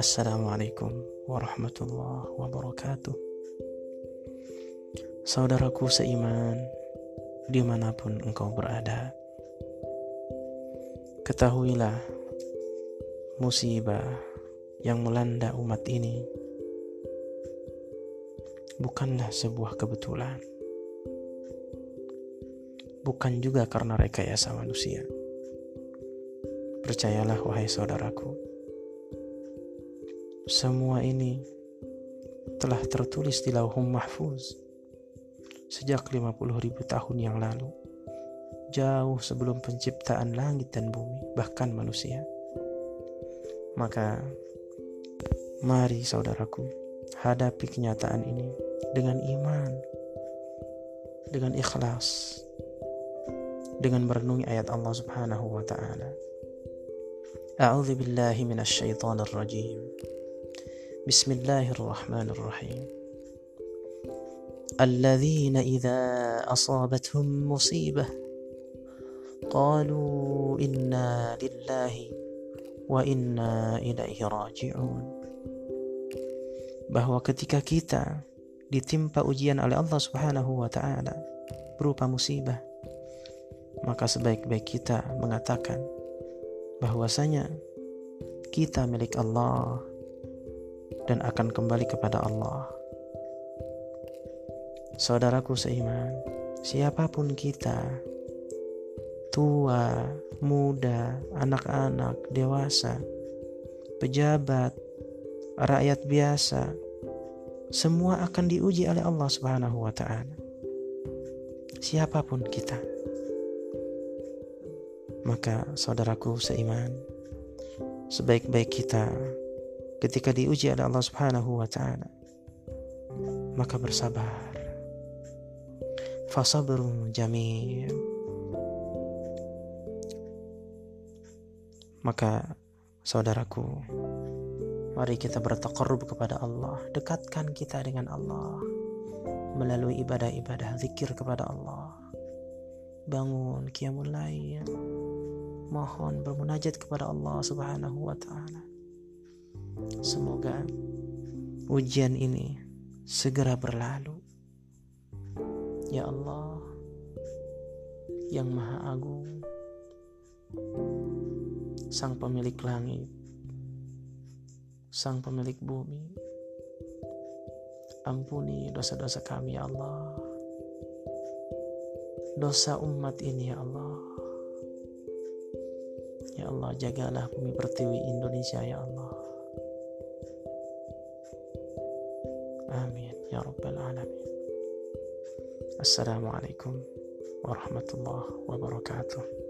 Assalamualaikum warahmatullahi wabarakatuh. Saudaraku seiman Di mana pun engkau berada Ketahuilah Musibah Yang melanda umat ini Bukanlah sebuah kebetulan Bukan juga karena rekayasa manusia Percayalah wahai saudaraku semua ini telah tertulis di lauhum mahfuz sejak 50 ribu tahun yang lalu. Jauh sebelum penciptaan langit dan bumi, bahkan manusia. Maka, mari saudaraku, hadapi kenyataan ini dengan iman, dengan ikhlas, dengan merenungi ayat Allah Subhanahu wa taala. A'udzu billahi minasyaitonir rajim. الرحيم الذين إذا أصابتهم مصيبة قالوا إنا لله وإنا إليه راجعون bahwa ketika kita ditimpa ujian oleh Allah Subhanahu wa taala berupa musibah maka sebaik-baik kita mengatakan bahwasanya kita milik Allah dan akan kembali kepada Allah. Saudaraku seiman, siapa pun kita, tua, muda, anak-anak, dewasa, pejabat, rakyat biasa, semua akan diuji oleh Allah Subhanahu wa taala. Siapa pun kita. Maka saudaraku seiman, sebaik-baik kita ketika diuji oleh Allah Subhanahu wa taala maka bersabar. Fasabrun jamil maka saudaraku mari kita bertakarrub kepada Allah dekatkan kita dengan Allah melalui ibadah-ibadah zikir kepada Allah. Bangun qiyamul mohon bermunajat kepada Allah Subhanahu wa taala Semoga ujian ini segera berlalu. Ya Allah, yang Maha Agung, Sang Pemilik Langit, Sang Pemilik Bumi, ampuni dosa-dosa kami, ya Allah. Dosa umat ini, ya Allah. Ya Allah, jagalah bumi pertiwi Indonesia, ya Allah. Amin, ya Rabbal Alamin. Assalamualaikum warahmatullahi wabarakatuh.